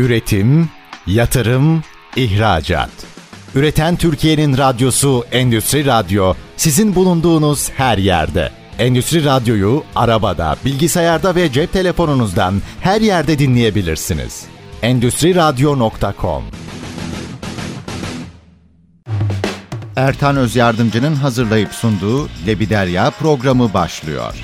Üretim, yatırım, ihracat. Üreten Türkiye'nin radyosu Endüstri Radyo sizin bulunduğunuz her yerde. Endüstri Radyo'yu arabada, bilgisayarda ve cep telefonunuzdan her yerde dinleyebilirsiniz. Endüstri Radyo.com Ertan Öz Yardımcı'nın hazırlayıp sunduğu Lebiderya programı başlıyor.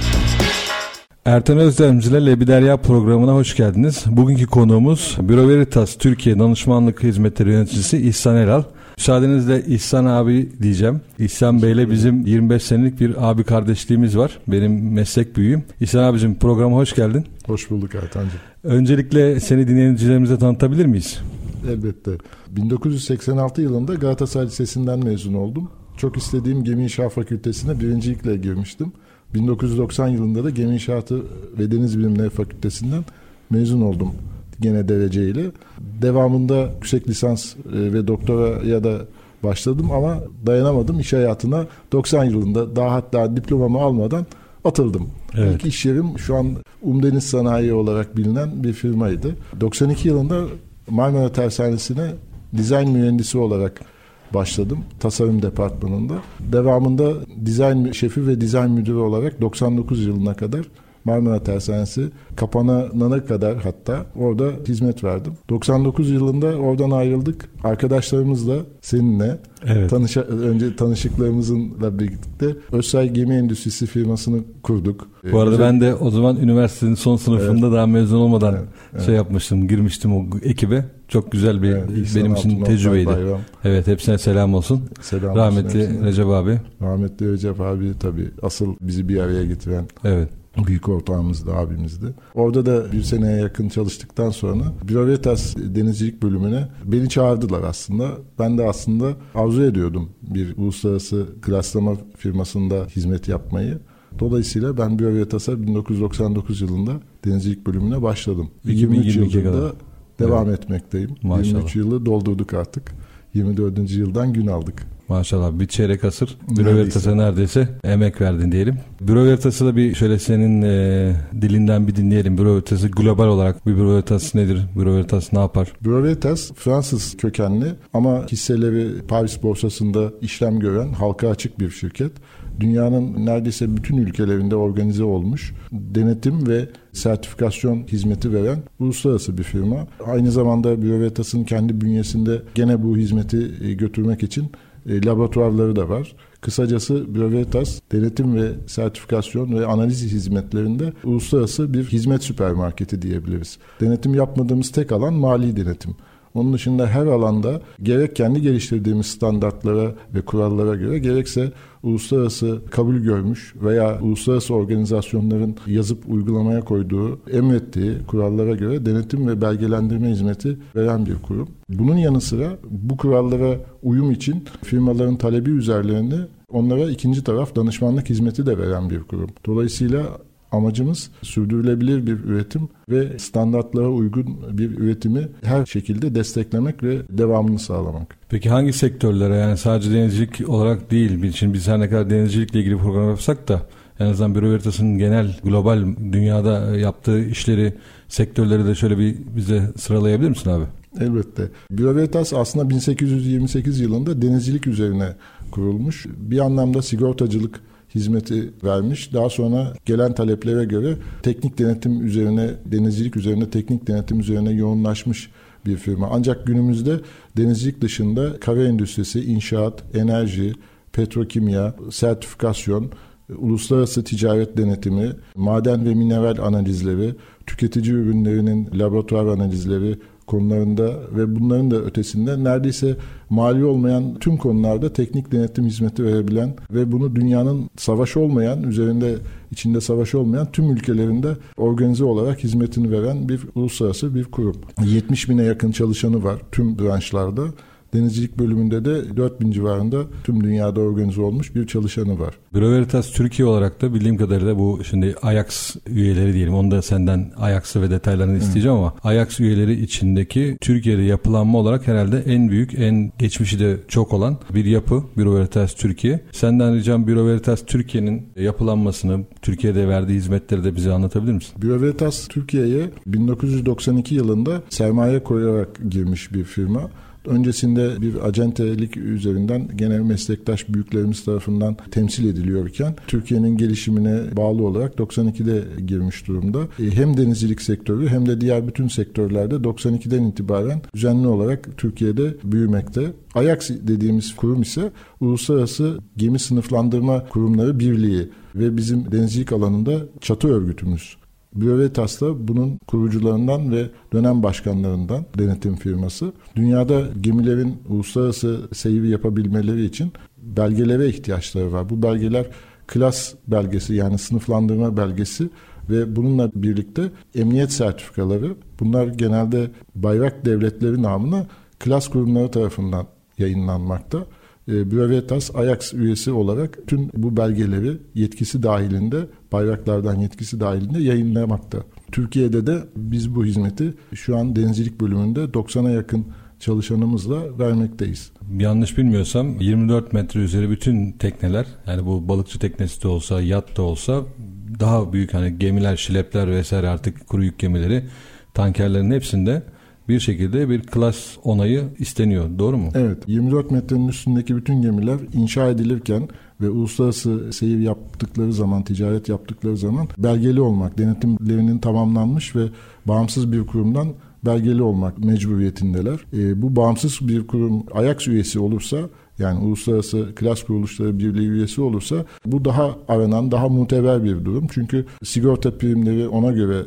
Ertan Özdemci ile Lebiderya programına hoş geldiniz. Bugünkü konuğumuz Büro Veritas Türkiye Danışmanlık Hizmetleri Yöneticisi İhsan Eral. Müsaadenizle İhsan abi diyeceğim. İhsan Bey ile bizim 25 senelik bir abi kardeşliğimiz var. Benim meslek büyüğüm. İhsan abicim programa hoş geldin. Hoş bulduk Ertan'cığım. Öncelikle seni dinleyicilerimize tanıtabilir miyiz? Elbette. 1986 yılında Galatasaray Lisesi'nden mezun oldum. Çok istediğim Gemi İnşaat Fakültesi'ne birincilikle girmiştim. 1990 yılında da Gemi İnşaatı ve Deniz Bilimleri Fakültesinden mezun oldum gene dereceyle. Devamında yüksek lisans e, ve doktoraya da başladım ama dayanamadım iş hayatına 90 yılında daha hatta diplomamı almadan atıldım. Evet. İlk iş yerim şu an Umdeniz Sanayi olarak bilinen bir firmaydı. 92 yılında Marmara Tersanesi'ne dizayn mühendisi olarak başladım tasarım departmanında. Devamında dizayn şefi ve dizayn müdürü olarak 99 yılına kadar Marmara Tersanesi kapanana kadar hatta orada hizmet verdim. 99 yılında oradan ayrıldık. Arkadaşlarımızla seninle evet. tanışa, önce tanışıklarımızla birlikte Özsay Gemi Endüstrisi firmasını kurduk. Bu arada Güzel. ben de o zaman üniversitenin son sınıfında evet. daha mezun olmadan evet. Evet. şey yapmıştım, girmiştim o ekibe. Çok güzel bir evet, benim için tecrübeydi. Bayram. Evet hepsine selam olsun. Selam Rahmetli olsun Recep abi. Rahmetli Recep abi tabii asıl bizi bir araya getiren. Evet büyük ortağımızdı, abimizdi. Orada da bir seneye yakın çalıştıktan sonra Birovetas denizcilik bölümüne beni çağırdılar aslında. Ben de aslında arzu ediyordum bir uluslararası klaslama firmasında hizmet yapmayı. Dolayısıyla ben Birovetas'a 1999 yılında denizcilik bölümüne başladım. 2023 yılında kadar. Devam evet. etmekteyim. Maşallah. 23 yılı doldurduk artık. 24. yıldan gün aldık. Maşallah bir çeyrek asır Büro Veritas'a neredeyse emek verdin diyelim. Büro Veritas'ı da bir şöyle senin e, dilinden bir dinleyelim. Büro Veritas'ı global olarak bir Büro Veritas nedir? Büro Veritas ne yapar? Büro Veritas Fransız kökenli ama hisseleri Paris borsasında işlem gören halka açık bir şirket. Dünyanın neredeyse bütün ülkelerinde organize olmuş denetim ve sertifikasyon hizmeti veren uluslararası bir firma. Aynı zamanda Büro Veritas'ın kendi bünyesinde gene bu hizmeti e, götürmek için e, laboratuvarları da var. Kısacası Brevetas denetim ve sertifikasyon ve analiz hizmetlerinde uluslararası bir hizmet süpermarketi diyebiliriz. Denetim yapmadığımız tek alan mali denetim. Onun dışında her alanda gerek kendi geliştirdiğimiz standartlara ve kurallara göre gerekse uluslararası kabul görmüş veya uluslararası organizasyonların yazıp uygulamaya koyduğu, emrettiği kurallara göre denetim ve belgelendirme hizmeti veren bir kurum. Bunun yanı sıra bu kurallara uyum için firmaların talebi üzerlerinde onlara ikinci taraf danışmanlık hizmeti de veren bir kurum. Dolayısıyla Amacımız sürdürülebilir bir üretim ve standartlara uygun bir üretimi her şekilde desteklemek ve devamını sağlamak. Peki hangi sektörlere yani sadece denizcilik olarak değil, şimdi biz her ne kadar denizcilikle ilgili program yapsak da en azından Büro Veritas'ın genel global dünyada yaptığı işleri, sektörleri de şöyle bir bize sıralayabilir misin abi? Elbette. Büro Veritas aslında 1828 yılında denizcilik üzerine kurulmuş. Bir anlamda sigortacılık hizmeti vermiş. Daha sonra gelen taleplere göre teknik denetim üzerine, denizcilik üzerine, teknik denetim üzerine yoğunlaşmış bir firma. Ancak günümüzde denizcilik dışında kara endüstrisi, inşaat, enerji, petrokimya, sertifikasyon, uluslararası ticaret denetimi, maden ve mineral analizleri, tüketici ürünlerinin laboratuvar analizleri, konularında ve bunların da ötesinde neredeyse mali olmayan tüm konularda teknik denetim hizmeti verebilen ve bunu dünyanın savaş olmayan, üzerinde içinde savaş olmayan tüm ülkelerinde organize olarak hizmetini veren bir uluslararası bir kurum. 70 bine yakın çalışanı var tüm branşlarda Denizcilik bölümünde de 4000 civarında tüm dünyada organize olmuş bir çalışanı var. Veritas Türkiye olarak da bildiğim kadarıyla bu şimdi Ajax üyeleri diyelim. Onu da senden Ajax'ı ve detaylarını isteyeceğim ama Ajax üyeleri içindeki Türkiye'de yapılanma olarak herhalde en büyük, en geçmişi de çok olan bir yapı Büro Veritas Türkiye. Senden ricam Büro Veritas Türkiye'nin yapılanmasını, Türkiye'de verdiği hizmetleri de bize anlatabilir misin? Büro Veritas Türkiye'ye 1992 yılında sermaye koyarak girmiş bir firma. Öncesinde bir acentelik üzerinden genel meslektaş büyüklerimiz tarafından temsil ediliyorken Türkiye'nin gelişimine bağlı olarak 92'de girmiş durumda. E, hem denizcilik sektörü hem de diğer bütün sektörlerde 92'den itibaren düzenli olarak Türkiye'de büyümekte. Ajax dediğimiz kurum ise Uluslararası Gemi Sınıflandırma Kurumları Birliği ve bizim denizcilik alanında çatı örgütümüz. Biovetas da bunun kurucularından ve dönem başkanlarından denetim firması. Dünyada gemilerin uluslararası seyri yapabilmeleri için belgelere ihtiyaçları var. Bu belgeler klas belgesi yani sınıflandırma belgesi ve bununla birlikte emniyet sertifikaları. Bunlar genelde bayrak devletleri namına klas kurumları tarafından yayınlanmakta. E, Bürovetas Ajax üyesi olarak tüm bu belgeleri yetkisi dahilinde bayraklardan yetkisi dahilinde yayınlamakta. Türkiye'de de biz bu hizmeti şu an denizcilik bölümünde 90'a yakın çalışanımızla vermekteyiz. Yanlış bilmiyorsam 24 metre üzeri bütün tekneler yani bu balıkçı teknesi de olsa yat da olsa daha büyük hani gemiler, şilepler vesaire artık kuru yük gemileri tankerlerin hepsinde bir şekilde bir klas onayı isteniyor. Doğru mu? Evet. 24 metrenin üstündeki bütün gemiler inşa edilirken ve uluslararası seyir yaptıkları zaman, ticaret yaptıkları zaman belgeli olmak, denetimlerinin tamamlanmış ve bağımsız bir kurumdan belgeli olmak mecburiyetindeler. E, bu bağımsız bir kurum Ajax üyesi olursa yani Uluslararası Klas Kuruluşları Birliği üyesi olursa bu daha aranan, daha muteber bir durum. Çünkü sigorta primleri ona göre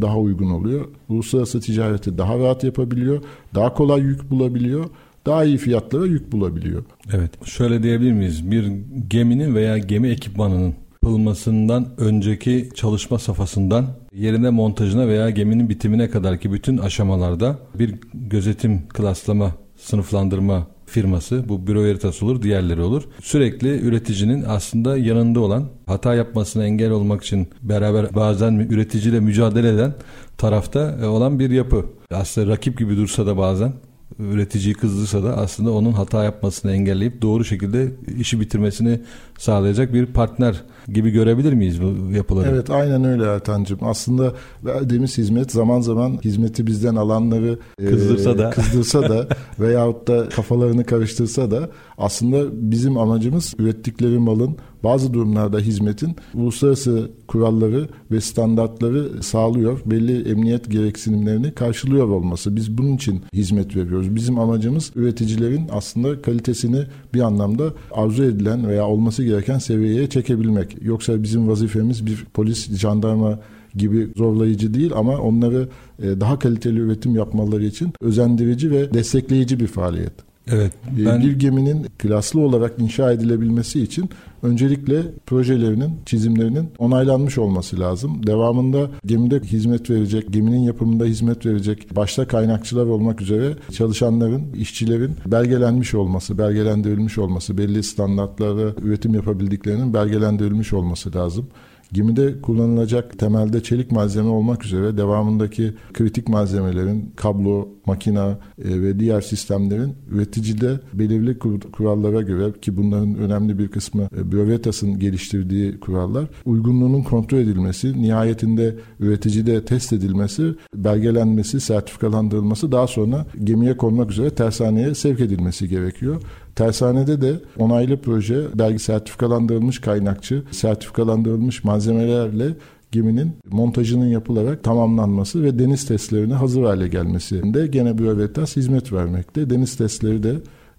daha uygun oluyor. Uluslararası ticareti daha rahat yapabiliyor. Daha kolay yük bulabiliyor. Daha iyi fiyatlara yük bulabiliyor. Evet. Şöyle diyebilir miyiz? Bir geminin veya gemi ekipmanının yapılmasından önceki çalışma safhasından yerine montajına veya geminin bitimine kadar ki bütün aşamalarda bir gözetim, klaslama, sınıflandırma firması bu Büro Veritas olur diğerleri olur. Sürekli üreticinin aslında yanında olan hata yapmasına engel olmak için beraber bazen üreticiyle mücadele eden tarafta e, olan bir yapı. Aslında rakip gibi dursa da bazen üreticiyi kızdırsa da aslında onun hata yapmasını engelleyip doğru şekilde işi bitirmesini sağlayacak bir partner gibi görebilir miyiz bu yapıları? Evet aynen öyle Ertan'cığım. Aslında verdiğimiz hizmet zaman zaman hizmeti bizden alanları kızdırsa e, da kızdırsa da veyahut da kafalarını karıştırsa da aslında bizim amacımız ürettikleri malın bazı durumlarda hizmetin uluslararası kuralları ve standartları sağlıyor. Belli emniyet gereksinimlerini karşılıyor olması. Biz bunun için hizmet veriyoruz. Bizim amacımız üreticilerin aslında kalitesini bir anlamda arzu edilen veya olması gereken seviyeye çekebilmek. Yoksa bizim vazifemiz bir polis, jandarma gibi zorlayıcı değil ama onları e, daha kaliteli üretim yapmaları için özendirici ve destekleyici bir faaliyet. Evet. E, ben... Bir geminin klaslı olarak inşa edilebilmesi için öncelikle projelerinin, çizimlerinin onaylanmış olması lazım. Devamında gemide hizmet verecek, geminin yapımında hizmet verecek başta kaynakçılar olmak üzere çalışanların, işçilerin belgelenmiş olması, belgelendirilmiş olması, belli standartlara üretim yapabildiklerinin belgelendirilmiş olması lazım. Gemide kullanılacak temelde çelik malzeme olmak üzere devamındaki kritik malzemelerin kablo, makina e, ve diğer sistemlerin üreticide belirli kurallara göre ki bunların önemli bir kısmı e, Biovetas'ın geliştirdiği kurallar uygunluğunun kontrol edilmesi, nihayetinde üreticide test edilmesi, belgelenmesi, sertifikalandırılması daha sonra gemiye konmak üzere tersaneye sevk edilmesi gerekiyor. Tersanede de onaylı proje belge sertifikalandırılmış kaynakçı, sertifikalandırılmış malzemelerle geminin montajının yapılarak tamamlanması ve deniz testlerine hazır hale gelmesinde gene Bürovetas hizmet vermekte. Deniz testleri de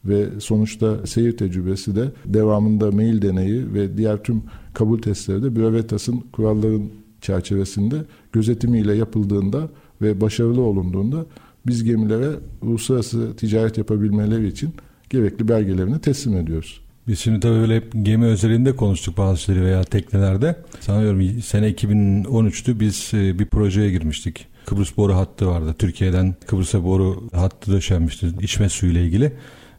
ve sonuçta seyir tecrübesi de devamında mail deneyi ve diğer tüm kabul testleri de Bürovetas'ın kuralların çerçevesinde gözetimiyle yapıldığında ve başarılı olunduğunda biz gemilere uluslararası ticaret yapabilmeleri için gerekli belgelerini teslim ediyoruz. Biz şimdi tabii öyle hep gemi özelinde konuştuk bazı şeyleri veya teknelerde. Sanıyorum sene 2013'tü biz e, bir projeye girmiştik. Kıbrıs boru hattı vardı. Türkiye'den Kıbrıs'a boru hattı döşenmişti içme suyu ile ilgili.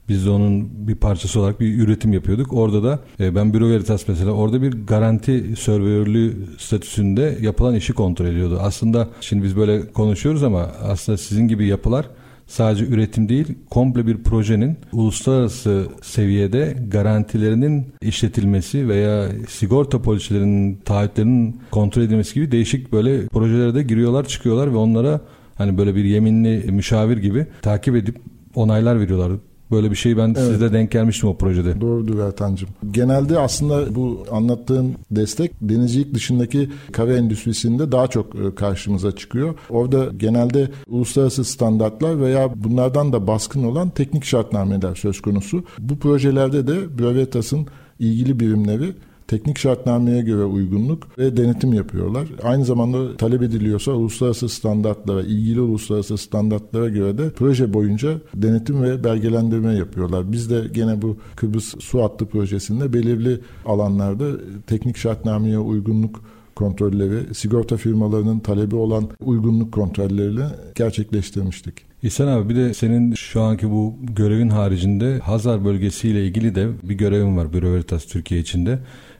Biz de onun bir parçası olarak bir üretim yapıyorduk. Orada da e, ben Büro Veritas mesela orada bir garanti serverlüğü statüsünde yapılan işi kontrol ediyordu. Aslında şimdi biz böyle konuşuyoruz ama aslında sizin gibi yapılar sadece üretim değil komple bir projenin uluslararası seviyede garantilerinin işletilmesi veya sigorta poliçelerinin taahhütlerinin kontrol edilmesi gibi değişik böyle projelere de giriyorlar çıkıyorlar ve onlara hani böyle bir yeminli müşavir gibi takip edip onaylar veriyorlar. Böyle bir şey ben evet. sizde denk gelmiştim o projede. Doğrudur Ertan'cığım. Genelde aslında bu anlattığın destek denizcilik dışındaki kare endüstrisinde daha çok e, karşımıza çıkıyor. Orada genelde uluslararası standartlar veya bunlardan da baskın olan teknik şartnameler söz konusu. Bu projelerde de Brevetas'ın ilgili birimleri teknik şartnameye göre uygunluk ve denetim yapıyorlar. Aynı zamanda talep ediliyorsa uluslararası standartlara, ilgili uluslararası standartlara göre de proje boyunca denetim ve belgelendirme yapıyorlar. Biz de gene bu Kıbrıs Su Hattı projesinde belirli alanlarda teknik şartnameye uygunluk kontrolleri, sigorta firmalarının talebi olan uygunluk kontrolleriyle gerçekleştirmiştik. İhsan abi bir de senin şu anki bu görevin haricinde Hazar bölgesiyle ilgili de bir görevin var Büro Veritas Türkiye içinde.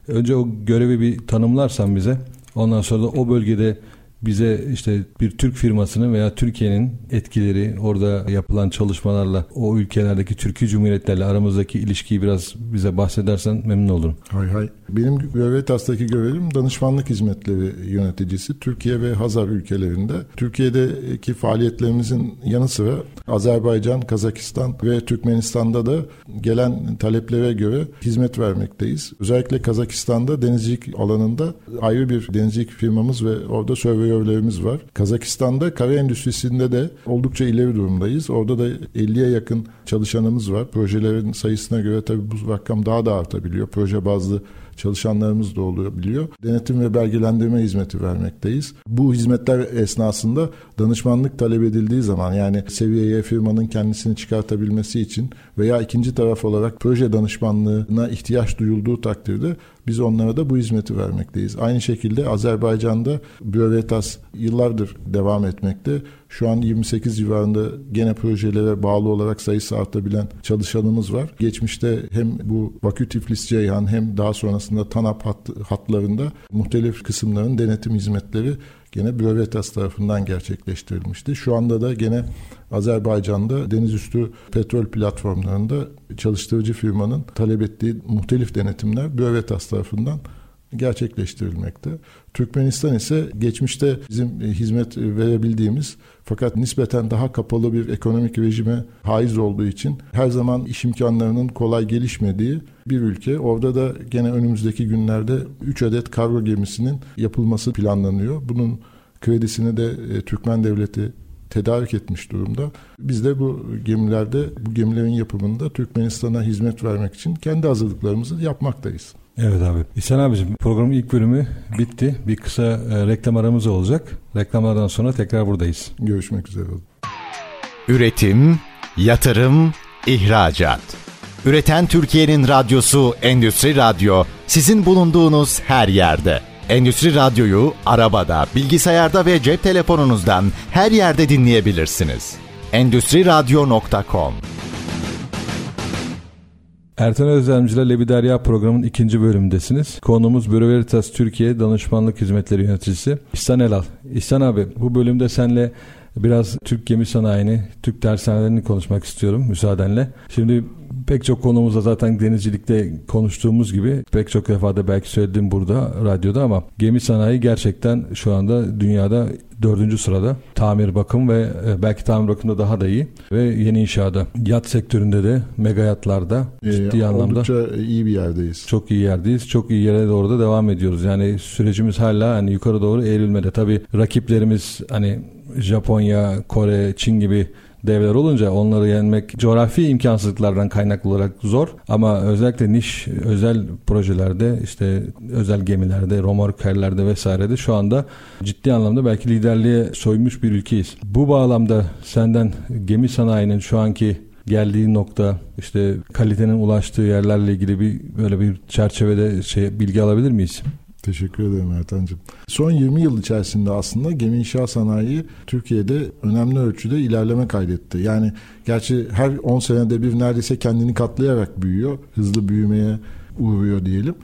Önce o görevi bir tanımlarsan bize. Ondan sonra da o bölgede bize işte bir Türk firmasının veya Türkiye'nin etkileri orada yapılan çalışmalarla o ülkelerdeki Türkiye Cumhuriyetlerle aramızdaki ilişkiyi biraz bize bahsedersen memnun olurum. Hay hay. Benim Veritas'taki görevim danışmanlık hizmetleri yöneticisi Türkiye ve Hazar ülkelerinde. Türkiye'deki faaliyetlerimizin yanı sıra Azerbaycan, Kazakistan ve Türkmenistan'da da gelen taleplere göre hizmet vermekteyiz. Özellikle Kazakistan'da denizcilik alanında ayrı bir denizcilik firmamız ve orada surveyorlarımız var. Kazakistan'da kare endüstrisinde de oldukça ileri durumdayız. Orada da 50'ye yakın çalışanımız var. Projelerin sayısına göre tabii bu rakam daha da artabiliyor. Proje bazlı çalışanlarımız da olabiliyor. Denetim ve belgelendirme hizmeti vermekteyiz. Bu hizmetler esnasında danışmanlık talep edildiği zaman yani seviyeye firmanın kendisini çıkartabilmesi için veya ikinci taraf olarak proje danışmanlığına ihtiyaç duyulduğu takdirde biz onlara da bu hizmeti vermekteyiz. Aynı şekilde Azerbaycan'da Bürevetas yıllardır devam etmekte. Şu an 28 civarında gene projelere bağlı olarak sayısı artabilen çalışanımız var. Geçmişte hem bu Bakü Tiflis Ceyhan hem daha sonrasında TANAP hat, hatlarında muhtelif kısımların denetim hizmetleri gene Bürevetas tarafından gerçekleştirilmişti. Şu anda da gene Azerbaycan'da denizüstü petrol platformlarında çalıştırıcı firmanın talep ettiği muhtelif denetimler Bürevetas tarafından gerçekleştirilmekte. Türkmenistan ise geçmişte bizim hizmet verebildiğimiz fakat nispeten daha kapalı bir ekonomik rejime haiz olduğu için her zaman iş imkanlarının kolay gelişmediği bir ülke. Orada da gene önümüzdeki günlerde 3 adet kargo gemisinin yapılması planlanıyor. Bunun kredisini de e, Türkmen Devleti tedarik etmiş durumda. Biz de bu gemilerde, bu gemilerin yapımında Türkmenistan'a hizmet vermek için kendi hazırlıklarımızı yapmaktayız. Evet abi. İhsan abicim programın ilk bölümü bitti. Bir kısa e, reklam aramız olacak. Reklamlardan sonra tekrar buradayız. Görüşmek üzere. Üretim, yatırım, ihracat. Üreten Türkiye'nin radyosu Endüstri Radyo sizin bulunduğunuz her yerde. Endüstri Radyo'yu arabada, bilgisayarda ve cep telefonunuzdan her yerde dinleyebilirsiniz. Endüstri Radyo.com Ertan Özlemci ile Lebi Derya programının ikinci bölümündesiniz. Konumuz Büro Veritas Türkiye Danışmanlık Hizmetleri Yöneticisi İhsan Elal. İhsan abi bu bölümde senle biraz Türk gemi sanayini, Türk tersanelerini konuşmak istiyorum müsaadenle. Şimdi pek çok konumuzda zaten denizcilikte konuştuğumuz gibi pek çok defada belki söyledim burada radyoda ama gemi sanayi gerçekten şu anda dünyada dördüncü sırada. Tamir bakım ve e, belki tamir bakımda daha da iyi ve yeni inşaada. Yat sektöründe de mega yatlarda ee, ciddi anlamda oldukça iyi bir yerdeyiz. Çok iyi yerdeyiz. Çok iyi yere doğru da devam ediyoruz. Yani sürecimiz hala hani yukarı doğru eğrilmede. Tabii rakiplerimiz hani Japonya, Kore, Çin gibi devler olunca onları yenmek coğrafi imkansızlıklardan kaynaklı olarak zor ama özellikle niş özel projelerde işte özel gemilerde, romorkerlerde vesairede şu anda ciddi anlamda belki liderliğe soymuş bir ülkeyiz. Bu bağlamda senden gemi sanayinin şu anki geldiği nokta işte kalitenin ulaştığı yerlerle ilgili bir böyle bir çerçevede şey bilgi alabilir miyiz? Teşekkür ederim Ertan'cığım. Son 20 yıl içerisinde aslında gemi inşa sanayi Türkiye'de önemli ölçüde ilerleme kaydetti. Yani gerçi her 10 senede bir neredeyse kendini katlayarak büyüyor. Hızlı büyümeye uğruyor diyelim.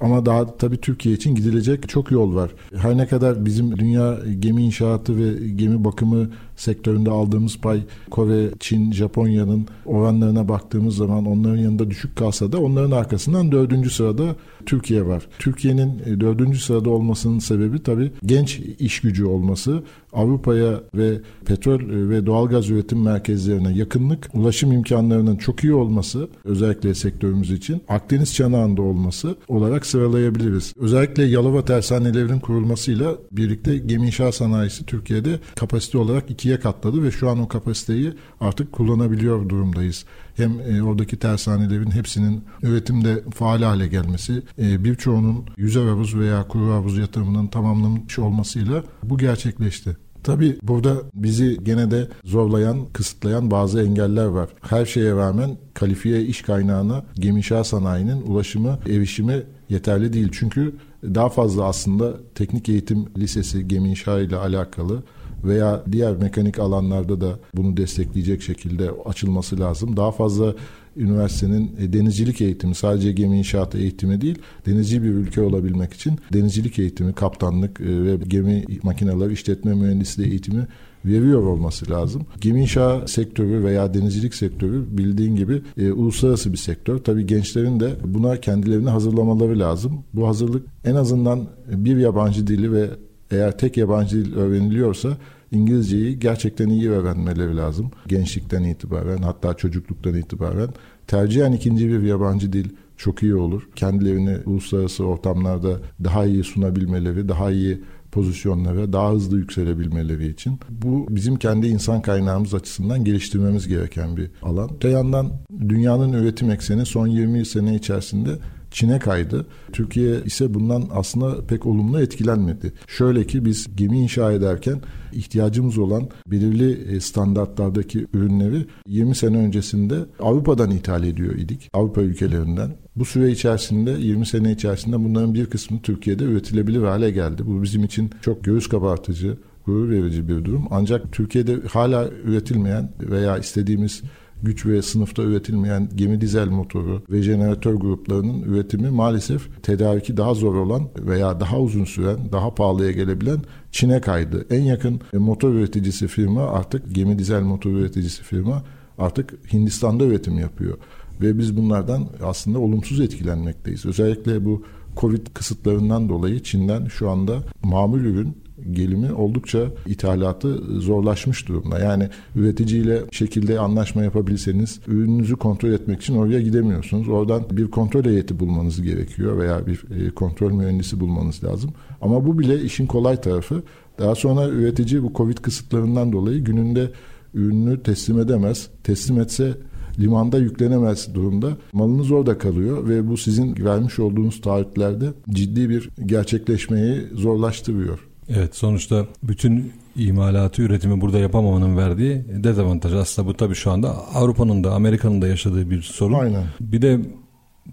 Ama daha tabii Türkiye için gidilecek çok yol var. Her ne kadar bizim dünya gemi inşaatı ve gemi bakımı sektöründe aldığımız pay Kore, Çin, Japonya'nın oranlarına baktığımız zaman onların yanında düşük kalsa da onların arkasından dördüncü sırada Türkiye var. Türkiye'nin e, dördüncü sırada olmasının sebebi tabii genç iş gücü olması, Avrupa'ya ve petrol e, ve doğalgaz üretim merkezlerine yakınlık, ulaşım imkanlarının çok iyi olması özellikle sektörümüz için Akdeniz çanağında olması olarak sıralayabiliriz. Özellikle Yalova tersanelerinin kurulmasıyla birlikte gemi inşaat sanayisi Türkiye'de kapasite olarak ikiye katladı ve şu an o kapasiteyi artık kullanabiliyor durumdayız. Hem e, oradaki tersanelerin hepsinin üretimde faal hale gelmesi, birçoğunun yüzer havuz veya kuru havuz yatırımının tamamlanmış olmasıyla bu gerçekleşti. Tabii burada bizi gene de zorlayan, kısıtlayan bazı engeller var. Her şeye rağmen kalifiye iş kaynağına gemi sanayinin ulaşımı, erişimi yeterli değil. Çünkü daha fazla aslında teknik eğitim lisesi gemi inşa ile alakalı veya diğer mekanik alanlarda da bunu destekleyecek şekilde açılması lazım. Daha fazla üniversitenin e, denizcilik eğitimi sadece gemi inşaatı eğitimi değil denizci bir ülke olabilmek için denizcilik eğitimi, kaptanlık e, ve gemi makineleri işletme mühendisliği eğitimi veriyor olması lazım. Gemi inşa sektörü veya denizcilik sektörü bildiğin gibi e, uluslararası bir sektör. Tabii gençlerin de buna kendilerini hazırlamaları lazım. Bu hazırlık en azından bir yabancı dili ve eğer tek yabancı dil öğreniliyorsa İngilizceyi gerçekten iyi öğrenmeleri lazım. Gençlikten itibaren hatta çocukluktan itibaren. Tercihen ikinci bir yabancı dil çok iyi olur. Kendilerini uluslararası ortamlarda daha iyi sunabilmeleri, daha iyi pozisyonlara daha hızlı yükselebilmeleri için. Bu bizim kendi insan kaynağımız açısından geliştirmemiz gereken bir alan. Öte yandan dünyanın üretim ekseni son 20 sene içerisinde Çin'e kaydı. Türkiye ise bundan aslında pek olumlu etkilenmedi. Şöyle ki biz gemi inşa ederken ihtiyacımız olan belirli e, standartlardaki ürünleri 20 sene öncesinde Avrupa'dan ithal ediyor idik. Avrupa ülkelerinden. Bu süre içerisinde 20 sene içerisinde bunların bir kısmı Türkiye'de üretilebilir hale geldi. Bu bizim için çok göğüs kabartıcı, gurur verici bir durum. Ancak Türkiye'de hala üretilmeyen veya istediğimiz güç ve sınıfta üretilmeyen gemi dizel motoru ve jeneratör gruplarının üretimi maalesef tedariki daha zor olan veya daha uzun süren, daha pahalıya gelebilen Çin'e kaydı. En yakın motor üreticisi firma artık gemi dizel motor üreticisi firma artık Hindistan'da üretim yapıyor. Ve biz bunlardan aslında olumsuz etkilenmekteyiz. Özellikle bu Covid kısıtlarından dolayı Çin'den şu anda mamul ürün gelimi oldukça ithalatı zorlaşmış durumda. Yani üreticiyle şekilde anlaşma yapabilseniz ürününüzü kontrol etmek için oraya gidemiyorsunuz. Oradan bir kontrol heyeti bulmanız gerekiyor veya bir e, kontrol mühendisi bulmanız lazım. Ama bu bile işin kolay tarafı. Daha sonra üretici bu Covid kısıtlarından dolayı gününde ürünü teslim edemez. Teslim etse limanda yüklenemez durumda. Malınız orada kalıyor ve bu sizin vermiş olduğunuz taahhütlerde ciddi bir gerçekleşmeyi zorlaştırıyor. Evet sonuçta bütün imalatı, üretimi burada yapamamanın verdiği dezavantaj. Aslında bu tabii şu anda Avrupa'nın da Amerika'nın da yaşadığı bir sorun. Aynen. Bir de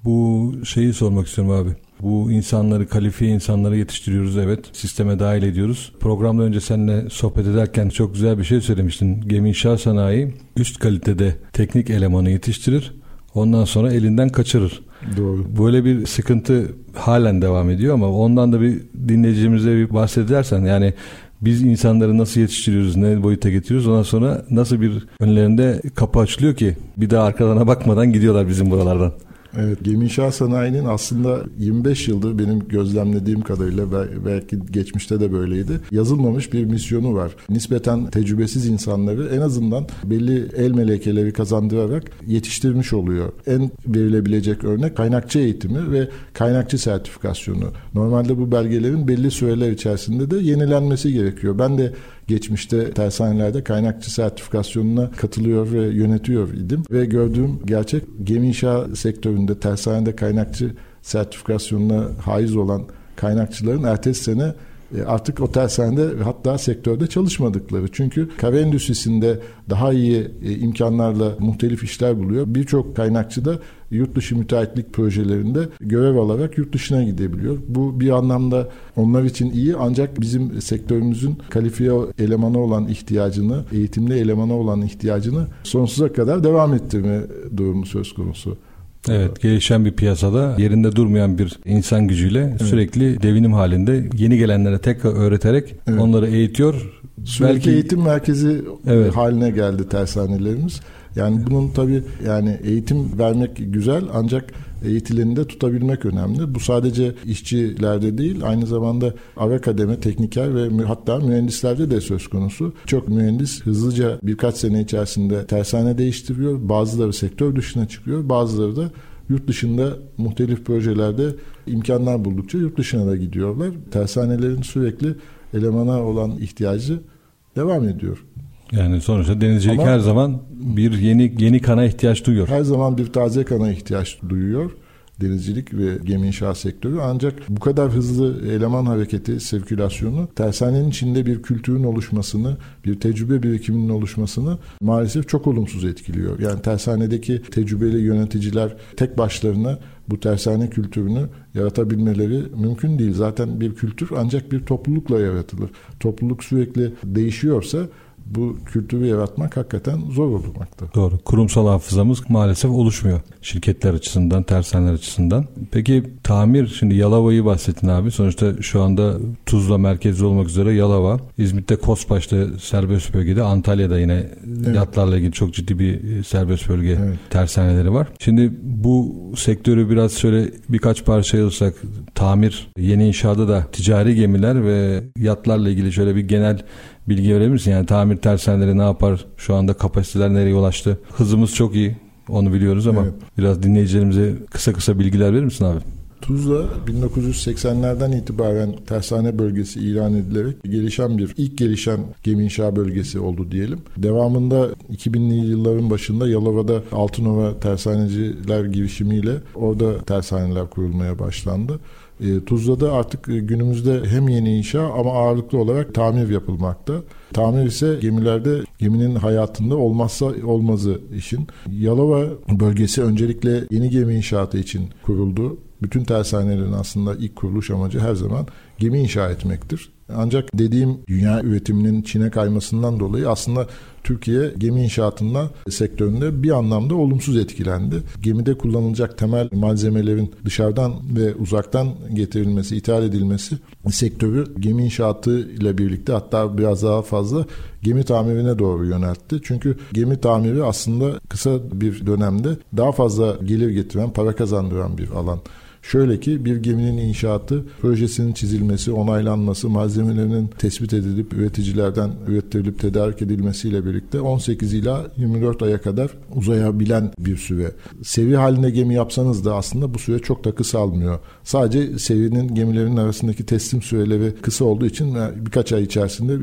bu şeyi sormak istiyorum abi. Bu insanları, kalifiye insanları yetiştiriyoruz evet. Sisteme dahil ediyoruz. Programda önce seninle sohbet ederken çok güzel bir şey söylemiştin. Gemi inşaat sanayi üst kalitede teknik elemanı yetiştirir. Ondan sonra elinden kaçırır. Doğru. Böyle bir sıkıntı halen devam ediyor ama ondan da bir dinleyicimize bir bahsedersen yani biz insanları nasıl yetiştiriyoruz, ne boyuta getiriyoruz ondan sonra nasıl bir önlerinde kapı açılıyor ki bir daha arkalarına bakmadan gidiyorlar bizim buralardan. Evet, gemi inşaat sanayinin aslında 25 yıldır benim gözlemlediğim kadarıyla belki geçmişte de böyleydi. Yazılmamış bir misyonu var. Nispeten tecrübesiz insanları en azından belli el melekeleri kazandırarak yetiştirmiş oluyor. En verilebilecek örnek kaynakçı eğitimi ve kaynakçı sertifikasyonu. Normalde bu belgelerin belli süreler içerisinde de yenilenmesi gerekiyor. Ben de geçmişte tersanelerde kaynakçı sertifikasyonuna katılıyor ve yönetiyor idim. Ve gördüğüm gerçek gemi inşa sektöründe tersanede kaynakçı sertifikasyonuna haiz olan kaynakçıların ertesi sene artık o tersanede hatta sektörde çalışmadıkları. Çünkü kahve endüstrisinde daha iyi e, imkanlarla muhtelif işler buluyor. Birçok kaynakçı da yurt dışı müteahhitlik projelerinde görev alarak yurt dışına gidebiliyor. Bu bir anlamda onlar için iyi ancak bizim sektörümüzün kalifiye elemana olan ihtiyacını, eğitimli elemana olan ihtiyacını sonsuza kadar devam ettirme durumu söz konusu. Evet gelişen bir piyasada yerinde durmayan bir insan gücüyle evet. sürekli devinim halinde yeni gelenlere tekrar öğreterek evet. onları eğitiyor. Sürekli Belki eğitim merkezi evet. haline geldi tersanelerimiz. Yani bunun tabii yani eğitim vermek güzel ancak eğitileni de tutabilmek önemli. Bu sadece işçilerde değil aynı zamanda ara kademe tekniker ve hatta mühendislerde de söz konusu. Çok mühendis hızlıca birkaç sene içerisinde tersane değiştiriyor. Bazıları sektör dışına çıkıyor. Bazıları da yurt dışında muhtelif projelerde imkanlar buldukça yurt dışına da gidiyorlar. Tersanelerin sürekli elemana olan ihtiyacı devam ediyor. Yani sonuçta denizcilik Ama her zaman bir yeni yeni kana ihtiyaç duyuyor. Her zaman bir taze kana ihtiyaç duyuyor denizcilik ve gemi inşaat sektörü. Ancak bu kadar hızlı eleman hareketi, sirkülasyonu tersanenin içinde bir kültürün oluşmasını, bir tecrübe birikiminin oluşmasını maalesef çok olumsuz etkiliyor. Yani tersanedeki tecrübeli yöneticiler tek başlarına bu tersane kültürünü yaratabilmeleri mümkün değil. Zaten bir kültür ancak bir toplulukla yaratılır. Topluluk sürekli değişiyorsa bu kültürü yaratmak hakikaten zor olmakta. Doğru. Kurumsal hafızamız maalesef oluşmuyor şirketler açısından, tersaneler açısından. Peki tamir, şimdi Yalova'yı bahsettin abi. Sonuçta şu anda Tuzla merkezi olmak üzere Yalova, İzmit'te Kospaş'ta serbest bölgede, Antalya'da yine evet. yatlarla ilgili çok ciddi bir serbest bölge evet. tersaneleri var. Şimdi bu sektörü biraz şöyle birkaç parça ayırsak, tamir, yeni inşaada da ticari gemiler ve yatlarla ilgili şöyle bir genel bilgi verebilir misin? Yani tamir tersaneleri ne yapar? Şu anda kapasiteler nereye ulaştı? Hızımız çok iyi. Onu biliyoruz ama evet. biraz dinleyicilerimize kısa kısa bilgiler verir misin abi? Tuzla 1980'lerden itibaren tersane bölgesi ilan edilerek gelişen bir ilk gelişen gemi inşa bölgesi oldu diyelim. Devamında 2000'li yılların başında Yalova'da Altınova tersaneciler girişimiyle orada tersaneler kurulmaya başlandı. E, Tuzla'da artık e, günümüzde hem yeni inşa ama ağırlıklı olarak tamir yapılmakta. Tamir ise gemilerde geminin hayatında olmazsa olmazı işin. Yalova bölgesi öncelikle yeni gemi inşaatı için kuruldu. Bütün tersanelerin aslında ilk kuruluş amacı her zaman gemi inşa etmektir. Ancak dediğim dünya üretiminin Çin'e kaymasından dolayı aslında Türkiye gemi inşaatında sektöründe bir anlamda olumsuz etkilendi. Gemide kullanılacak temel malzemelerin dışarıdan ve uzaktan getirilmesi, ithal edilmesi sektörü gemi inşaatı ile birlikte hatta biraz daha fazla gemi tamirine doğru yöneltti. Çünkü gemi tamiri aslında kısa bir dönemde daha fazla gelir getiren, para kazandıran bir alan. Şöyle ki bir geminin inşaatı, projesinin çizilmesi, onaylanması, malzemelerinin tespit edilip üreticilerden ürettirilip tedarik edilmesiyle birlikte 18 ila 24 aya kadar uzayabilen bir süre. Sevi halinde gemi yapsanız da aslında bu süre çok da kısa almıyor. Sadece sevinin gemilerin arasındaki teslim süreleri kısa olduğu için birkaç ay içerisinde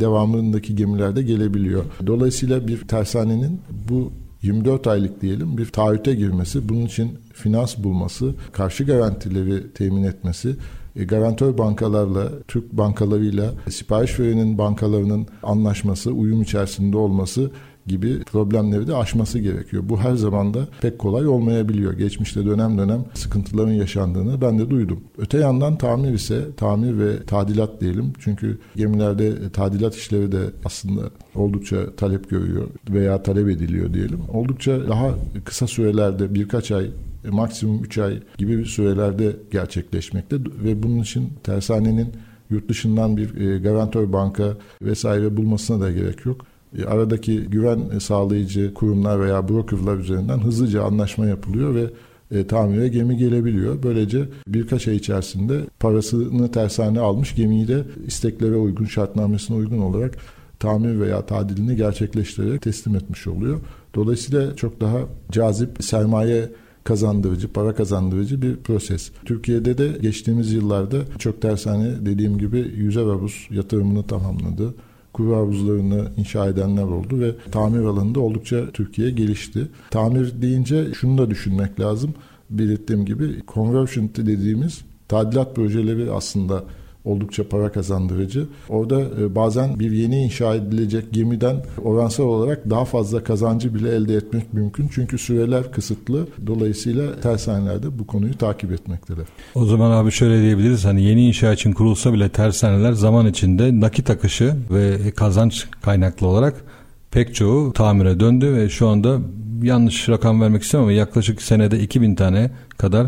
devamındaki gemilerde gelebiliyor. Dolayısıyla bir tersanenin bu 24 aylık diyelim bir taahhüte girmesi, bunun için finans bulması, karşı garantileri temin etmesi, e, garantör bankalarla, Türk bankalarıyla, sipariş verenin bankalarının anlaşması, uyum içerisinde olması gibi problemleri de aşması gerekiyor. Bu her zaman da pek kolay olmayabiliyor. Geçmişte dönem dönem sıkıntıların yaşandığını ben de duydum. Öte yandan tamir ise tamir ve tadilat diyelim. Çünkü gemilerde tadilat işleri de aslında oldukça talep görüyor veya talep ediliyor diyelim. Oldukça daha kısa sürelerde birkaç ay maksimum 3 ay gibi sürelerde gerçekleşmekte ve bunun için tersanenin yurt dışından bir e, garantör banka vesaire bulmasına da gerek yok. E, aradaki güven sağlayıcı kurumlar veya brokerlar üzerinden hızlıca anlaşma yapılıyor ve e, tamire gemi gelebiliyor. Böylece birkaç ay içerisinde parasını tersane almış gemiyi de isteklere uygun, şartnamesine uygun olarak tamir veya tadilini gerçekleştirerek teslim etmiş oluyor. Dolayısıyla çok daha cazip sermaye kazandırıcı, para kazandırıcı bir proses. Türkiye'de de geçtiğimiz yıllarda çok tersane dediğim gibi yüze havuz yatırımını tamamladı kuru havuzlarını inşa edenler oldu ve tamir alanında oldukça Türkiye gelişti. Tamir deyince şunu da düşünmek lazım. Belirttiğim gibi conversion dediğimiz tadilat projeleri aslında oldukça para kazandırıcı. Orada e, bazen bir yeni inşa edilecek gemiden oransal olarak daha fazla kazancı bile elde etmek mümkün. Çünkü süreler kısıtlı. Dolayısıyla tersaneler bu konuyu takip etmektedir. O zaman abi şöyle diyebiliriz hani yeni inşa için kurulsa bile tersaneler zaman içinde nakit akışı ve kazanç kaynaklı olarak pek çoğu tamire döndü ve şu anda yanlış rakam vermek istemem ama yaklaşık senede 2000 tane kadar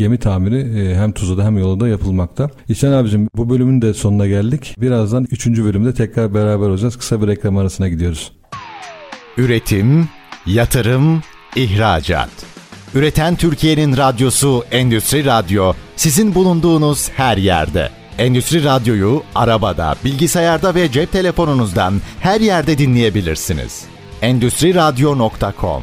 gemi tamiri e, hem Tuzla'da hem Yolda yapılmakta. İhsan abicim bu bölümün de sonuna geldik. Birazdan 3. bölümde tekrar beraber olacağız. Kısa bir reklam arasına gidiyoruz. Üretim, yatırım, ihracat. Üreten Türkiye'nin radyosu Endüstri Radyo sizin bulunduğunuz her yerde. Endüstri Radyo'yu arabada, bilgisayarda ve cep telefonunuzdan her yerde dinleyebilirsiniz. Endüstri Radyo.com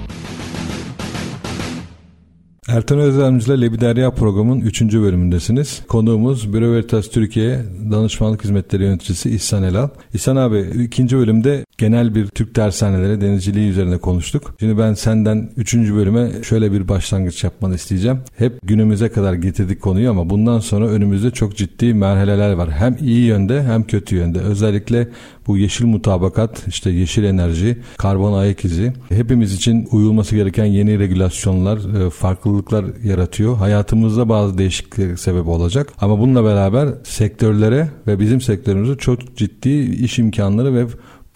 Ertan Özlemci ile Lebiderya programının 3. bölümündesiniz. Konuğumuz Büro Veritas Türkiye Danışmanlık Hizmetleri Yöneticisi İhsan Elal. İhsan abi ikinci bölümde genel bir Türk dershaneleri denizciliği üzerine konuştuk. Şimdi ben senden 3. bölüme şöyle bir başlangıç yapmanı isteyeceğim. Hep günümüze kadar getirdik konuyu ama bundan sonra önümüzde çok ciddi merhaleler var. Hem iyi yönde hem kötü yönde. Özellikle bu yeşil mutabakat, işte yeşil enerji, karbon ayak izi hepimiz için uyulması gereken yeni regülasyonlar, e, farklılıklar yaratıyor. Hayatımızda bazı değişiklikler sebep olacak. Ama bununla beraber sektörlere ve bizim sektörümüze çok ciddi iş imkanları ve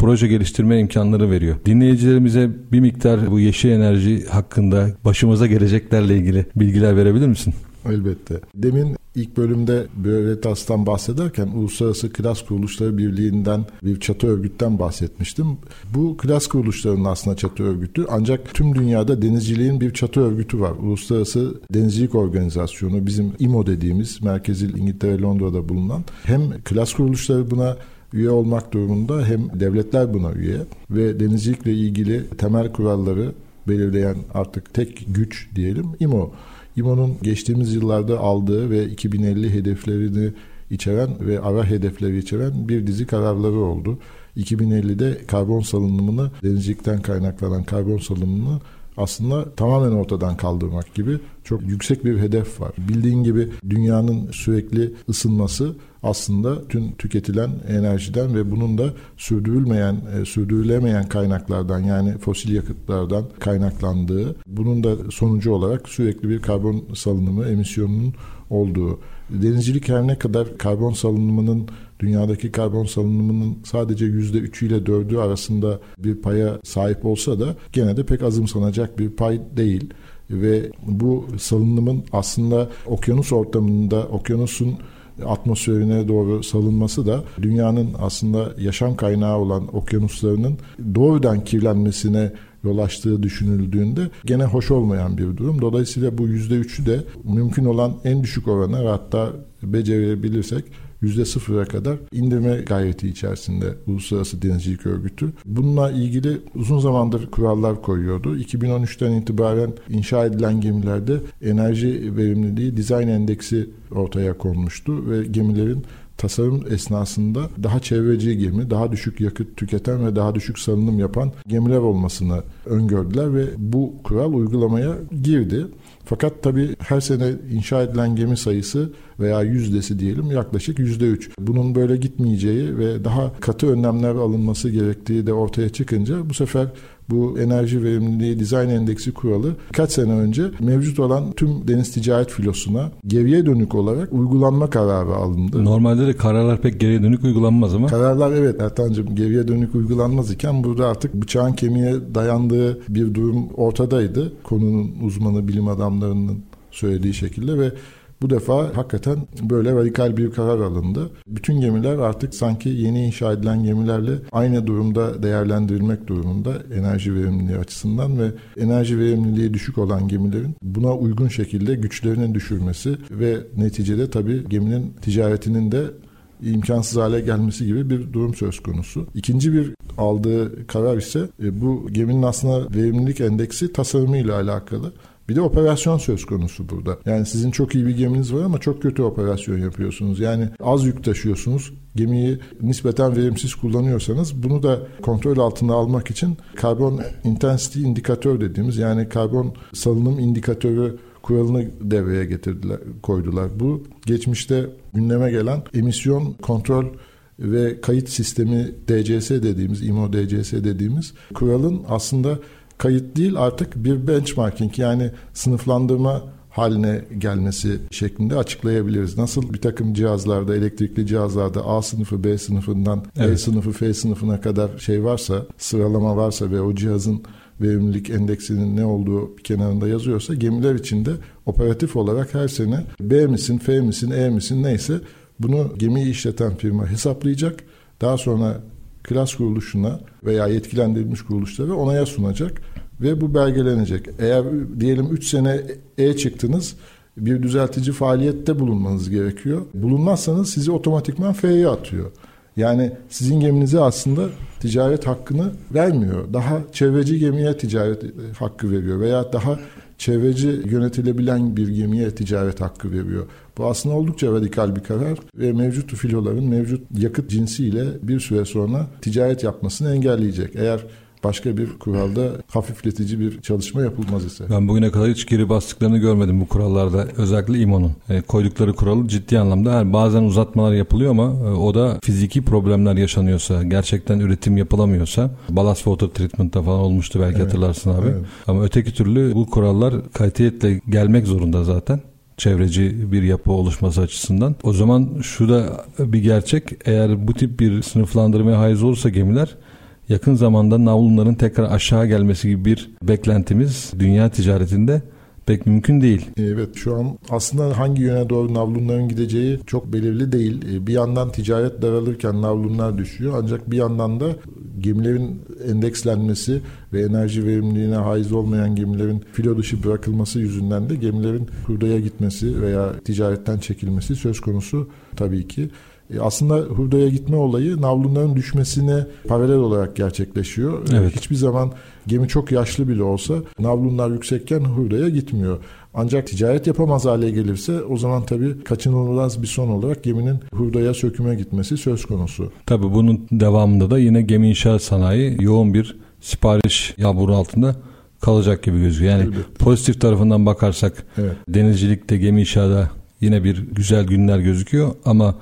proje geliştirme imkanları veriyor. Dinleyicilerimize bir miktar bu yeşil enerji hakkında başımıza geleceklerle ilgili bilgiler verebilir misin? Elbette. Demin ilk bölümde Veritas'tan bahsederken Uluslararası Klas Kuruluşları Birliği'nden bir çatı örgütten bahsetmiştim. Bu klas kuruluşlarının aslında çatı örgütü ancak tüm dünyada denizciliğin bir çatı örgütü var. Uluslararası Denizcilik Organizasyonu bizim IMO dediğimiz merkezi İngiltere Londra'da bulunan hem klas kuruluşları buna üye olmak durumunda hem devletler buna üye ve denizcilikle ilgili temel kuralları belirleyen artık tek güç diyelim IMO. İMO'nun geçtiğimiz yıllarda aldığı ve 2050 hedeflerini içeren ve ara hedefleri içeren bir dizi kararları oldu. 2050'de karbon salınımını, denizcilikten kaynaklanan karbon salınımını aslında tamamen ortadan kaldırmak gibi çok yüksek bir hedef var. Bildiğin gibi dünyanın sürekli ısınması aslında tüm tüketilen enerjiden ve bunun da sürdürülmeyen, e, sürdürülemeyen kaynaklardan yani fosil yakıtlardan kaynaklandığı, bunun da sonucu olarak sürekli bir karbon salınımı, emisyonunun olduğu. Denizcilik her ne kadar karbon salınımının dünyadaki karbon salınımının sadece yüzde üçü ile dördü arasında bir paya sahip olsa da gene de pek azımsanacak bir pay değil ve bu salınımın aslında okyanus ortamında okyanusun atmosferine doğru salınması da dünyanın aslında yaşam kaynağı olan okyanuslarının doğrudan kirlenmesine yol açtığı düşünüldüğünde gene hoş olmayan bir durum. Dolayısıyla bu yüzde üçü de mümkün olan en düşük orana hatta becerebilirsek yüzde sıfıra kadar indirme gayreti içerisinde Uluslararası Denizcilik Örgütü. Bununla ilgili uzun zamandır kurallar koyuyordu. 2013'ten itibaren inşa edilen gemilerde enerji verimliliği dizayn endeksi ortaya konmuştu ve gemilerin tasarım esnasında daha çevreci gemi, daha düşük yakıt tüketen ve daha düşük salınım yapan gemiler olmasını öngördüler ve bu kural uygulamaya girdi. Fakat tabii her sene inşa edilen gemi sayısı veya yüzdesi diyelim yaklaşık yüzde üç. Bunun böyle gitmeyeceği ve daha katı önlemler alınması gerektiği de ortaya çıkınca bu sefer bu enerji verimliliği dizayn endeksi kuralı kaç sene önce mevcut olan tüm deniz ticaret filosuna geriye dönük olarak uygulanma kararı alındı. Normalde de kararlar pek geriye dönük uygulanmaz ama. Kararlar evet Ertan'cığım geriye dönük uygulanmaz iken burada artık bıçağın kemiğe dayandığı bir durum ortadaydı. Konunun uzmanı bilim adamlarının söylediği şekilde ve bu defa hakikaten böyle radikal bir karar alındı. Bütün gemiler artık sanki yeni inşa edilen gemilerle aynı durumda değerlendirilmek durumunda enerji verimliliği açısından ve enerji verimliliği düşük olan gemilerin buna uygun şekilde güçlerini düşürmesi ve neticede tabii geminin ticaretinin de imkansız hale gelmesi gibi bir durum söz konusu. İkinci bir aldığı karar ise e, bu geminin aslında verimlilik endeksi tasarımıyla alakalı. Bir de operasyon söz konusu burada. Yani sizin çok iyi bir geminiz var ama çok kötü operasyon yapıyorsunuz. Yani az yük taşıyorsunuz. Gemiyi nispeten verimsiz kullanıyorsanız bunu da kontrol altına almak için karbon intensity indikatör dediğimiz yani karbon salınım indikatörü kuralını devreye getirdiler, koydular. Bu geçmişte gündeme gelen emisyon kontrol ve kayıt sistemi DCS dediğimiz, IMO DCS dediğimiz kuralın aslında kayıt değil artık bir benchmarking yani sınıflandırma haline gelmesi şeklinde açıklayabiliriz. Nasıl bir takım cihazlarda, elektrikli cihazlarda A sınıfı, B sınıfından e evet. E sınıfı, F sınıfına kadar şey varsa, sıralama varsa ve o cihazın verimlilik endeksinin ne olduğu bir kenarında yazıyorsa gemiler içinde operatif olarak her sene B misin, F misin, E misin neyse bunu gemiyi işleten firma hesaplayacak. Daha sonra klas kuruluşuna veya yetkilendirilmiş kuruluşlara onaya sunacak ve bu belgelenecek. Eğer diyelim 3 sene E çıktınız bir düzeltici faaliyette bulunmanız gerekiyor. Bulunmazsanız sizi otomatikman F'ye atıyor. Yani sizin geminize aslında ticaret hakkını vermiyor. Daha çevreci gemiye ticaret hakkı veriyor veya daha çevreci yönetilebilen bir gemiye ticaret hakkı veriyor. Bu aslında oldukça radikal bir karar ve mevcut filoların mevcut yakıt cinsiyle bir süre sonra ticaret yapmasını engelleyecek. Eğer başka bir kuralda hafifletici bir çalışma yapılmaz ise. Ben bugüne kadar hiç geri bastıklarını görmedim bu kurallarda. Özellikle İMO'nun e, koydukları kuralı ciddi anlamda yani bazen uzatmalar yapılıyor ama e, o da fiziki problemler yaşanıyorsa, gerçekten üretim yapılamıyorsa ballast water treatment'ta falan olmuştu belki evet, hatırlarsın abi. Evet. Ama öteki türlü bu kurallar kalitetle gelmek zorunda zaten çevreci bir yapı oluşması açısından. O zaman şu da bir gerçek. Eğer bu tip bir sınıflandırmaya haiz olursa gemiler yakın zamanda navlunların tekrar aşağı gelmesi gibi bir beklentimiz dünya ticaretinde pek mümkün değil. Evet şu an aslında hangi yöne doğru navlunların gideceği çok belirli değil. E, bir yandan ticaret daralırken navlunlar düşüyor ancak bir yandan da gemilerin endekslenmesi ve enerji verimliliğine haiz olmayan gemilerin filo dışı bırakılması yüzünden de gemilerin hurdaya gitmesi veya ticaretten çekilmesi söz konusu tabii ki. E, aslında hurdaya gitme olayı navlunların düşmesine paralel olarak gerçekleşiyor. E, evet. Hiçbir zaman gemi çok yaşlı bile olsa navlunlar yüksekken hurdaya gitmiyor. Ancak ticaret yapamaz hale gelirse o zaman tabii kaçınılmaz bir son olarak geminin hurdaya söküme gitmesi söz konusu. Tabii bunun devamında da yine gemi inşaat sanayi yoğun bir sipariş yağmuru altında kalacak gibi gözüküyor. Yani Elbette. pozitif tarafından bakarsak evet. denizcilikte gemi inşaada yine bir güzel günler gözüküyor ama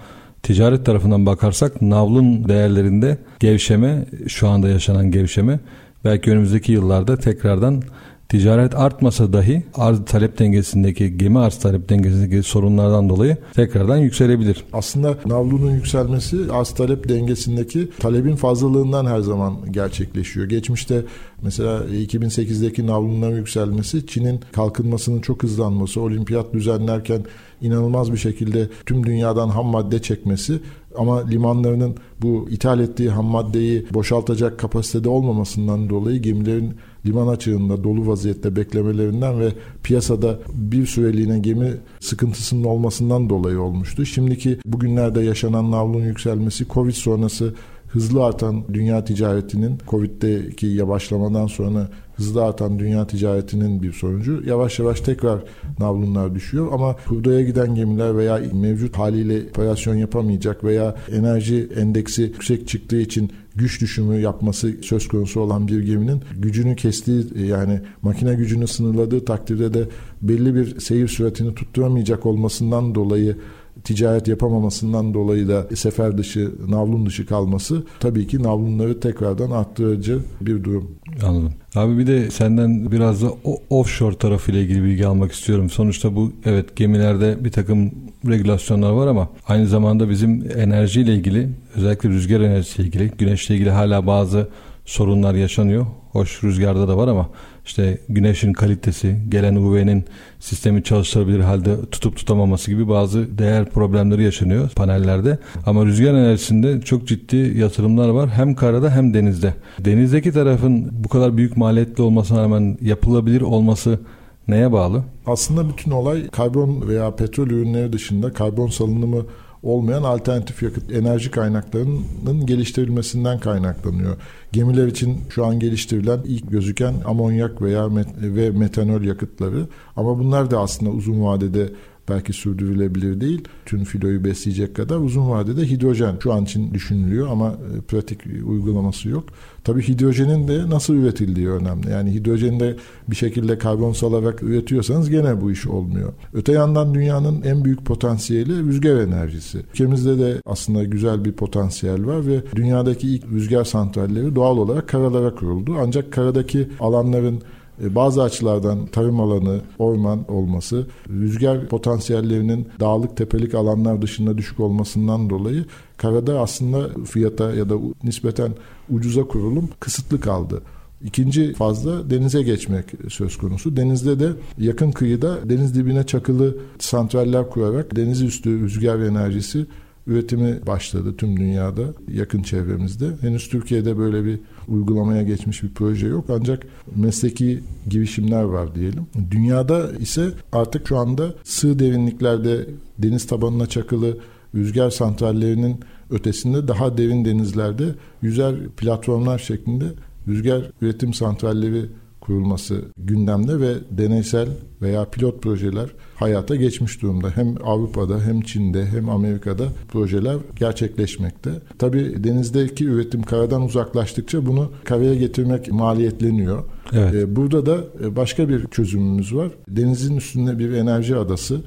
ticaret tarafından bakarsak navlun değerlerinde gevşeme şu anda yaşanan gevşeme belki önümüzdeki yıllarda tekrardan ticaret artmasa dahi arz talep dengesindeki gemi arz talep dengesindeki sorunlardan dolayı tekrardan yükselebilir. Aslında navlunun yükselmesi arz talep dengesindeki talebin fazlalığından her zaman gerçekleşiyor. Geçmişte mesela 2008'deki navlunların yükselmesi Çin'in kalkınmasının çok hızlanması, olimpiyat düzenlerken inanılmaz bir şekilde tüm dünyadan ham madde çekmesi ama limanlarının bu ithal ettiği ham maddeyi boşaltacak kapasitede olmamasından dolayı gemilerin liman açığında dolu vaziyette beklemelerinden ve piyasada bir süreliğine gemi sıkıntısının olmasından dolayı olmuştu. Şimdiki bugünlerde yaşanan navlun yükselmesi Covid sonrası hızlı artan dünya ticaretinin Covid'deki yavaşlamadan sonra hızlı artan dünya ticaretinin bir sonucu. Yavaş yavaş tekrar navlunlar düşüyor ama hurdaya giden gemiler veya mevcut haliyle operasyon yapamayacak veya enerji endeksi yüksek çıktığı için güç düşümü yapması söz konusu olan bir geminin gücünü kestiği yani makine gücünü sınırladığı takdirde de belli bir seyir süratini tutturamayacak olmasından dolayı ticaret yapamamasından dolayı da sefer dışı, navlun dışı kalması tabii ki navlunları tekrardan arttırıcı bir durum. Anladım. Abi bir de senden biraz da offshore tarafıyla ilgili bilgi almak istiyorum. Sonuçta bu evet gemilerde bir takım regülasyonlar var ama aynı zamanda bizim enerjiyle ilgili özellikle rüzgar enerjisiyle ilgili, güneşle ilgili hala bazı sorunlar yaşanıyor. Hoş rüzgarda da var ama işte güneşin kalitesi, gelen UV'nin sistemi çalıştırabilir halde tutup tutamaması gibi bazı değer problemleri yaşanıyor panellerde. Ama rüzgar enerjisinde çok ciddi yatırımlar var hem karada hem denizde. Denizdeki tarafın bu kadar büyük maliyetli olmasına rağmen yapılabilir olması neye bağlı? Aslında bütün olay karbon veya petrol ürünleri dışında karbon salınımı olmayan alternatif yakıt enerji kaynaklarının geliştirilmesinden kaynaklanıyor. Gemiler için şu an geliştirilen ilk gözüken amonyak veya met ve metanol yakıtları ama bunlar da aslında uzun vadede belki sürdürülebilir değil. Tüm filoyu besleyecek kadar uzun vadede hidrojen şu an için düşünülüyor ama e, pratik uygulaması yok. Tabii hidrojenin de nasıl üretildiği önemli. Yani hidrojeni de bir şekilde karbon salarak üretiyorsanız gene bu iş olmuyor. Öte yandan dünyanın en büyük potansiyeli rüzgar enerjisi. Ülkemizde de aslında güzel bir potansiyel var ve dünyadaki ilk rüzgar santralleri doğal olarak karalara kuruldu. Ancak karadaki alanların bazı açılardan tarım alanı, orman olması, rüzgar potansiyellerinin dağlık tepelik alanlar dışında düşük olmasından dolayı karada aslında fiyata ya da nispeten ucuza kurulum kısıtlı kaldı. İkinci fazla denize geçmek söz konusu. Denizde de yakın kıyıda deniz dibine çakılı santraller kurarak deniz üstü rüzgar enerjisi üretimi başladı tüm dünyada, yakın çevremizde. Henüz Türkiye'de böyle bir uygulamaya geçmiş bir proje yok ancak mesleki girişimler var diyelim. Dünyada ise artık şu anda sığ derinliklerde deniz tabanına çakılı rüzgar santrallerinin ötesinde daha derin denizlerde yüzer platformlar şeklinde rüzgar üretim santralleri kurulması gündemde ve deneysel veya pilot projeler hayata geçmiş durumda. Hem Avrupa'da hem Çin'de hem Amerika'da projeler gerçekleşmekte. Tabii denizdeki üretim karadan uzaklaştıkça bunu karaya getirmek maliyetleniyor. Evet. Ee, burada da e, başka bir çözümümüz var. Denizin üstünde bir enerji adası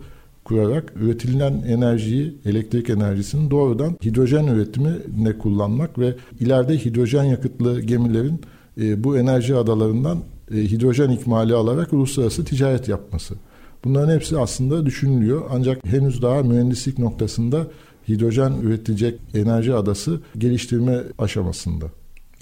kurarak üretilen enerjiyi, elektrik enerjisini doğrudan hidrojen üretimine kullanmak ve ileride hidrojen yakıtlı gemilerin e, bu enerji adalarından hidrojen ikmali alarak uluslararası ticaret yapması. Bunların hepsi aslında düşünülüyor ancak henüz daha mühendislik noktasında hidrojen üretecek enerji adası geliştirme aşamasında.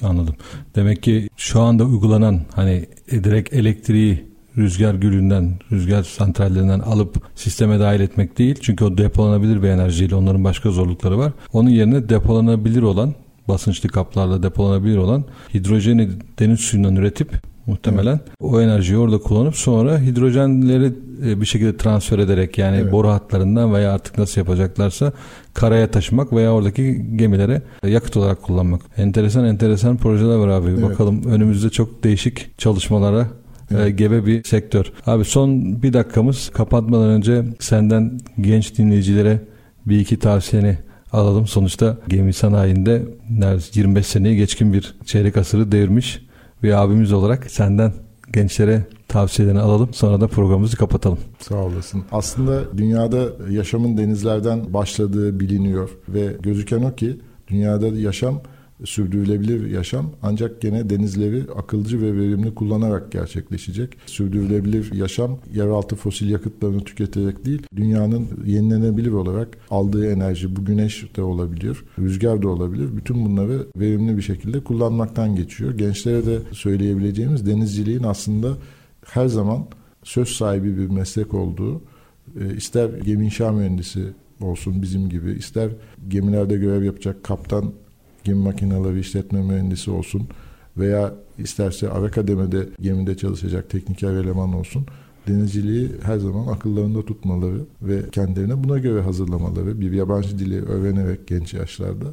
Anladım. Demek ki şu anda uygulanan hani direkt elektriği rüzgar gülünden, rüzgar santrallerinden alıp sisteme dahil etmek değil. Çünkü o depolanabilir bir enerjiyle onların başka zorlukları var. Onun yerine depolanabilir olan basınçlı kaplarla depolanabilir olan hidrojeni deniz suyundan üretip muhtemelen evet. o enerjiyi orada kullanıp sonra hidrojenleri e, bir şekilde transfer ederek yani evet. boru hatlarından veya artık nasıl yapacaklarsa karaya taşımak veya oradaki gemilere yakıt olarak kullanmak. Enteresan enteresan projeler var abi. Evet. Bakalım önümüzde çok değişik çalışmalara e, evet. gebe bir sektör. Abi son bir dakikamız kapatmadan önce senden genç dinleyicilere bir iki tavsiyeni alalım. Sonuçta gemi sanayinde 25 seneyi geçkin bir çeyrek asırı devirmiş bir abimiz olarak senden gençlere tavsiyelerini alalım. Sonra da programımızı kapatalım. Sağ olasın. Aslında dünyada yaşamın denizlerden başladığı biliniyor ve gözüken o ki dünyada yaşam sürdürülebilir yaşam ancak gene denizleri akılcı ve verimli kullanarak gerçekleşecek. Sürdürülebilir yaşam yeraltı fosil yakıtlarını tüketerek değil, dünyanın yenilenebilir olarak aldığı enerji bu güneş de olabilir, rüzgar da olabilir. Bütün bunları verimli bir şekilde kullanmaktan geçiyor. Gençlere de söyleyebileceğimiz denizciliğin aslında her zaman söz sahibi bir meslek olduğu, e, ister gemi inşa mühendisi olsun bizim gibi, ister gemilerde görev yapacak kaptan gemi makineleri işletme mühendisi olsun veya isterse Avakademi'de gemide çalışacak tekniker eleman olsun denizciliği her zaman akıllarında tutmaları ve kendilerine buna göre hazırlamaları, bir yabancı dili öğrenerek genç yaşlarda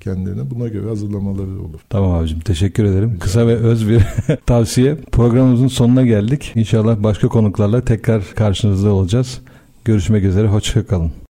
kendilerine buna göre hazırlamaları olur. Tamam abicim teşekkür ederim. Kısa ve öz bir tavsiye. Programımızın sonuna geldik. İnşallah başka konuklarla tekrar karşınızda olacağız. Görüşmek üzere. Hoşçakalın.